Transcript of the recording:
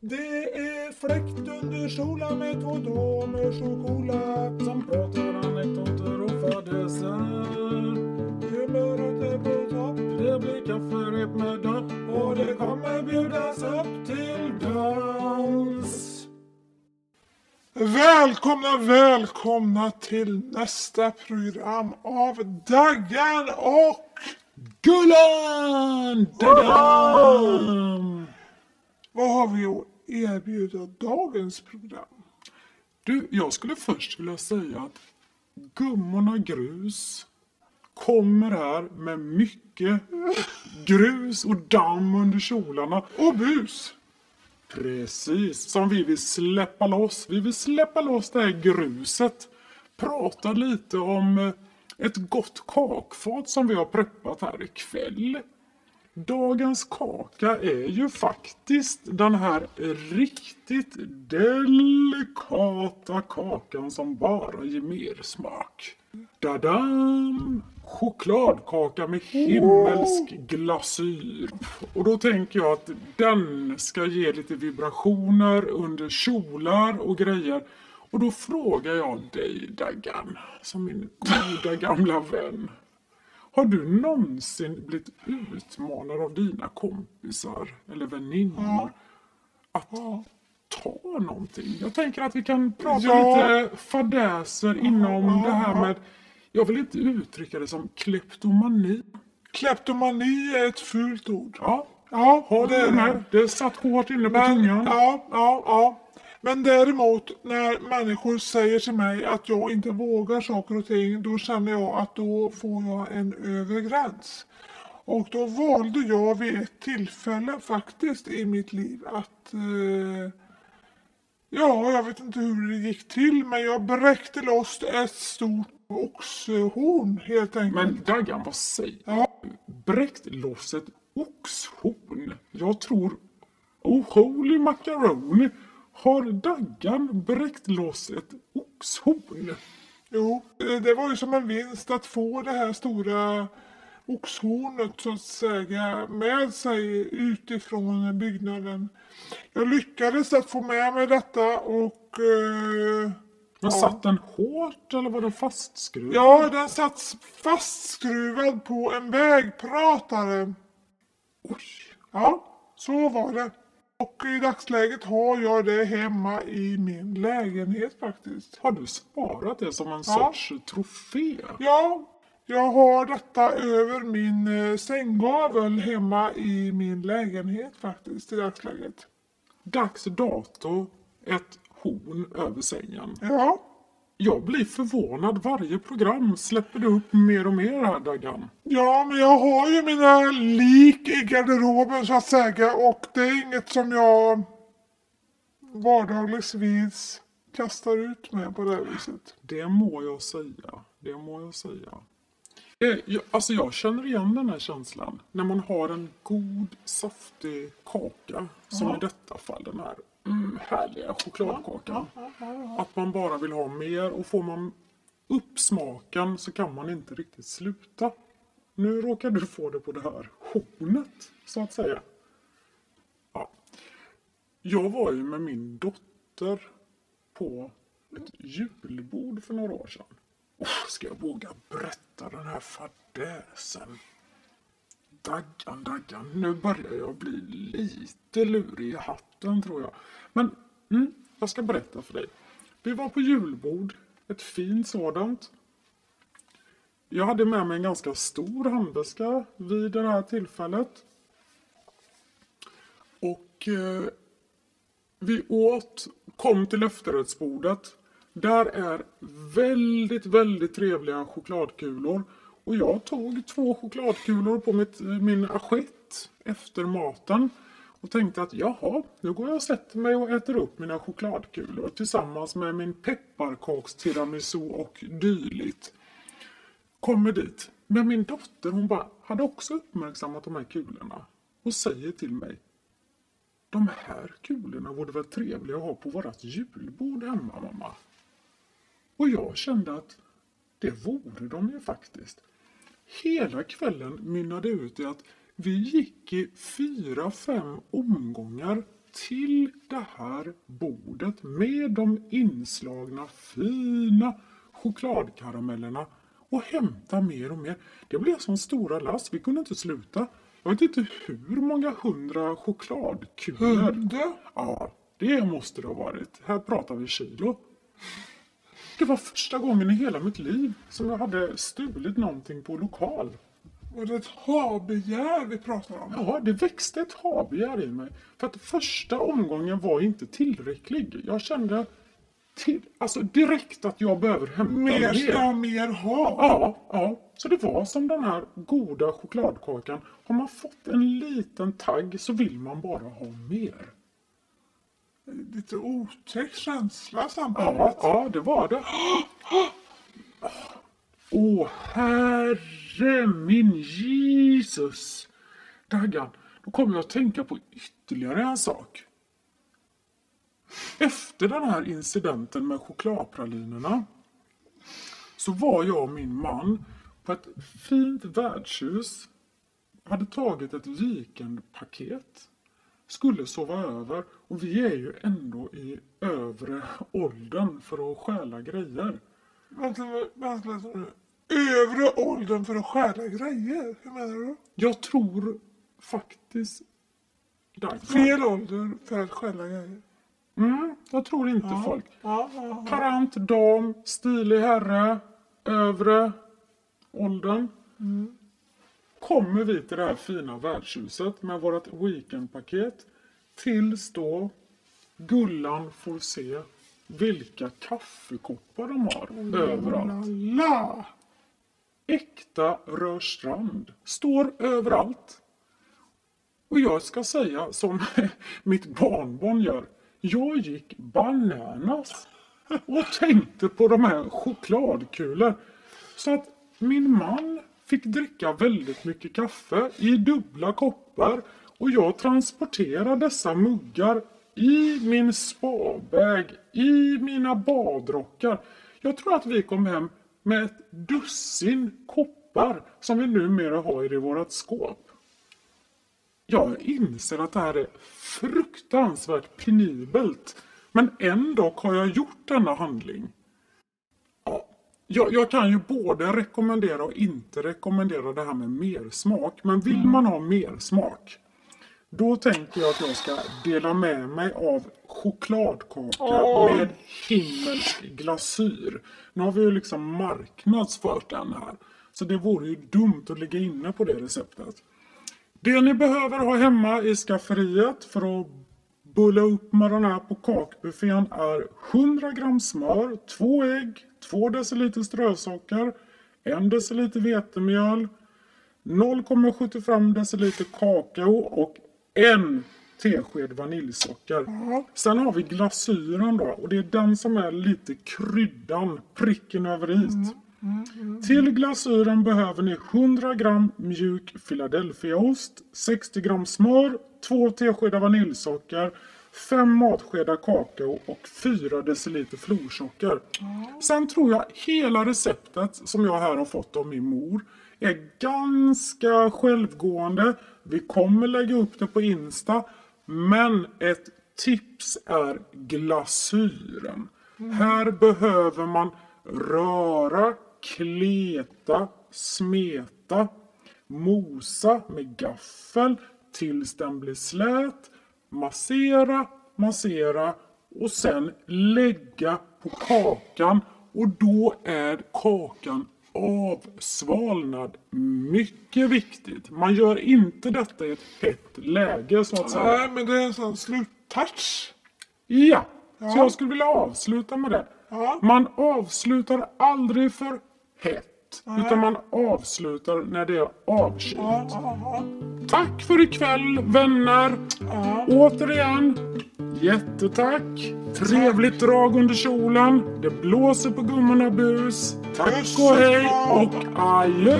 Det är fläkt under solen med två damer så coola som pratar anekdoter och fadäser. Humöret är på topp Det blir kafferep med dopp och det kommer bjudas upp till dans. Välkomna, välkomna till nästa program av Daggan och Gullan! Dadam! Vad har vi att erbjuda dagens program? Du, jag skulle först vilja säga att gummorna grus kommer här med mycket grus och damm under kjolarna. Och bus. Precis, som vi vill släppa loss. Vi vill släppa loss det här gruset. Prata lite om eh, ett gott kakfat som vi har preppat här ikväll. Dagens kaka är ju faktiskt den här riktigt delikata kakan som bara ger mer smak. Dadam! Chokladkaka med himmelsk glasyr. Och då tänker jag att den ska ge lite vibrationer under kjolar och grejer. Och då frågar jag dig Daggan, som min goda gamla vän. Har du någonsin blivit utmanad av dina kompisar eller väninnor att ta någonting? Jag tänker att vi kan prata Ja. lite fadäser inom det här med, jag vill inte uttrycka det som kleptomani. Kleptomani är ett fult ord. Ja, Ja, har det är det det. satt hårt inne på Men, tungan. ja, ja, ja. Men däremot när människor säger till mig att jag inte vågar saker och ting, då känner jag att då får jag en övre gräns. Och då valde jag vid ett tillfälle faktiskt i mitt liv att eh, Ja, jag vet inte hur det gick till, men jag bräckte loss ett stort oxhorn helt enkelt. Men Daggan, vad säger Ja. du? Bräckt loss ett oxhorn? Jag tror... Oh, holy macaroni! Har Daggan bräckt loss ett oxhorn? Jo, det var ju som en vinst att få det här stora oxhornet så att säga med sig utifrån byggnaden. Jag lyckades att få med mig detta och eh, Men satt den hårt eller var den fastskruvad? ja, den satt fastskruvad på en vägpratare. Oj. Ja, så var det. Och i dagsläget har jag det hemma i min lägenhet faktiskt. Har du sparat det som en Ja. sorts trofé? Ja, jag har detta över min eh, sänggavel hemma i min lägenhet faktiskt i dagsläget. Dags dato ett horn över sängen. Ja, Jag blir förvånad varje program. Släpper du upp mer och mer här Daggan? ja, men jag har ju mina lik i garderoben så att säga och det är inget som jag vardagligtvis kastar ut med på det här viset. Det må jag säga. Det må jag säga. Eh, jag- Alltså jag känner igen den här känslan. När man har en god saftig kaka. Som i detta fall den här mm, härliga chokladkakan. Att man bara vill ha mer och får man upp smaken så kan man inte riktigt sluta. Nu råkar du få det på det här hornet så att säga. Ja. Jag var ju med min dotter på ett julbord för några år sedan. Oh, ska jag våga berätta den här fadäsen? Daggan, Daggan, nu börjar jag bli lite lurig i hatten tror jag. Men mm, jag ska berätta för dig. Vi var på julbord, ett fint sådant. Jag hade med mig en ganska stor handväska vid det här tillfället. Och eh, vi åt, kom till efterrättsbordet. Där är väldigt, väldigt trevliga chokladkulor. Och jag tog två chokladkulor på mitt, min assiett efter maten. Och tänkte att jaha, nu går jag och sätter mig och äter upp mina chokladkulor tillsammans med min pepparkakstiramisu och dylikt. Kommer dit. Men min dotter hon bara hade också uppmärksammat de här kulorna. Och säger till mig de här kulorna vore väl trevliga att ha på vårt julbord hemma, mamma? Och jag kände att det vore de ju faktiskt. Hela kvällen mynnade ut i att vi gick i fyra, fem omgångar till det här bordet med de inslagna fina chokladkaramellerna och hämta mer och mer. Det blev som stora lass, vi kunde inte sluta. Jag vet inte hur många hundra chokladkulor. Hundra? Ja, det måste det ha varit. Här pratar vi kilo. Det var första gången i hela mitt liv som jag hade stulit någonting på lokal. Var det ett habegär vi pratade om? Ja, det växte ett habegär i mig. För att första omgången var inte tillräcklig. Jag kände till, alltså direkt att jag behöver hämta Mer ska mer. mer ha. Ja, ja. Så det var som den här goda chokladkakan. Har man fått en liten tagg så vill man bara ha mer. Lite otäck känsla samtidigt. ja, det var det. Åh, herre min Jesus! Daggan, då kommer jag att tänka på ytterligare en sak. Efter den här incidenten med chokladpralinerna så var jag och min man på ett fint värdshus. Hade tagit ett weekendpaket. Skulle sova över och vi är ju ändå i övre åldern för att stjäla grejer. Vänta. Övre åldern för att stjäla grejer? Hur menar du? Jag tror faktiskt... Dagmar. Fel ålder för att stjäla grejer. Mm, jag tror inte folk. Ja, ja, ja. Parant dam, stilig herre, övre åldern. Kommer vi till det här fina värdshuset med vårt weekendpaket. Tills då Gullan får se vilka kaffekoppar de har överallt. La. Äkta Rörstrand står överallt. Och jag ska säga som mitt barnbarn gör. Jag gick bananas och tänkte på de här chokladkulor. Så att min man fick dricka väldigt mycket kaffe i dubbla koppar och jag transporterar dessa muggar i min spabag, i mina badrockar. Jag tror att vi kom hem med ett dussin koppar som vi numera har i vårt skåp. Jag inser att det här är fruktansvärt penibelt. Men ändå har jag gjort denna handling. Ja, jag, jag kan ju både rekommendera och inte rekommendera det här med mer smak. Men vill man ha mer smak då tänker jag att jag ska dela med mig av chokladkaka Åh. med himmelsk glasyr. Nu har vi ju liksom marknadsfört den här. Så det vore ju dumt att ligga inne på det receptet. Det ni behöver ha hemma i skafferiet för att bulla upp med den här på kakbuffén är 100 gram smör, 2 ägg, 2 deciliter strösocker, 1 deciliter vetemjöl, 0,75 deciliter kakao och en tesked vaniljsocker. Sen har vi glasyren då och det är den som är lite kryddan, pricken över i. Till glasyren behöver ni 100 gram mjuk Philadelphiaost, 60 gram smör, 2 teskedar vaniljsocker, 5 matskedar kakao och 4 deciliter florsocker. Sen tror jag hela receptet som jag här har fått av min mor är ganska självgående. Vi kommer lägga upp det på Insta. Men ett tips är glasyren. Här behöver man röra, kleta, smeta, mosa med gaffel tills den blir slät, massera, massera och sen lägga på kakan och då är kakan avsvalnad. Mycket viktigt. Man gör inte detta i ett hett läge så att säga. Nej, men det är en sån sluttouch. Ja, Ja. så jag skulle vilja avsluta med det. Ja. Man avslutar aldrig för hett. Utan man avslutar när det är avkylt. Ja. Tack för ikväll vänner. Ja. Återigen, jättetack. Trevligt drag under kjolen. Det blåser på gummorna bus. Tack och hej och adjö.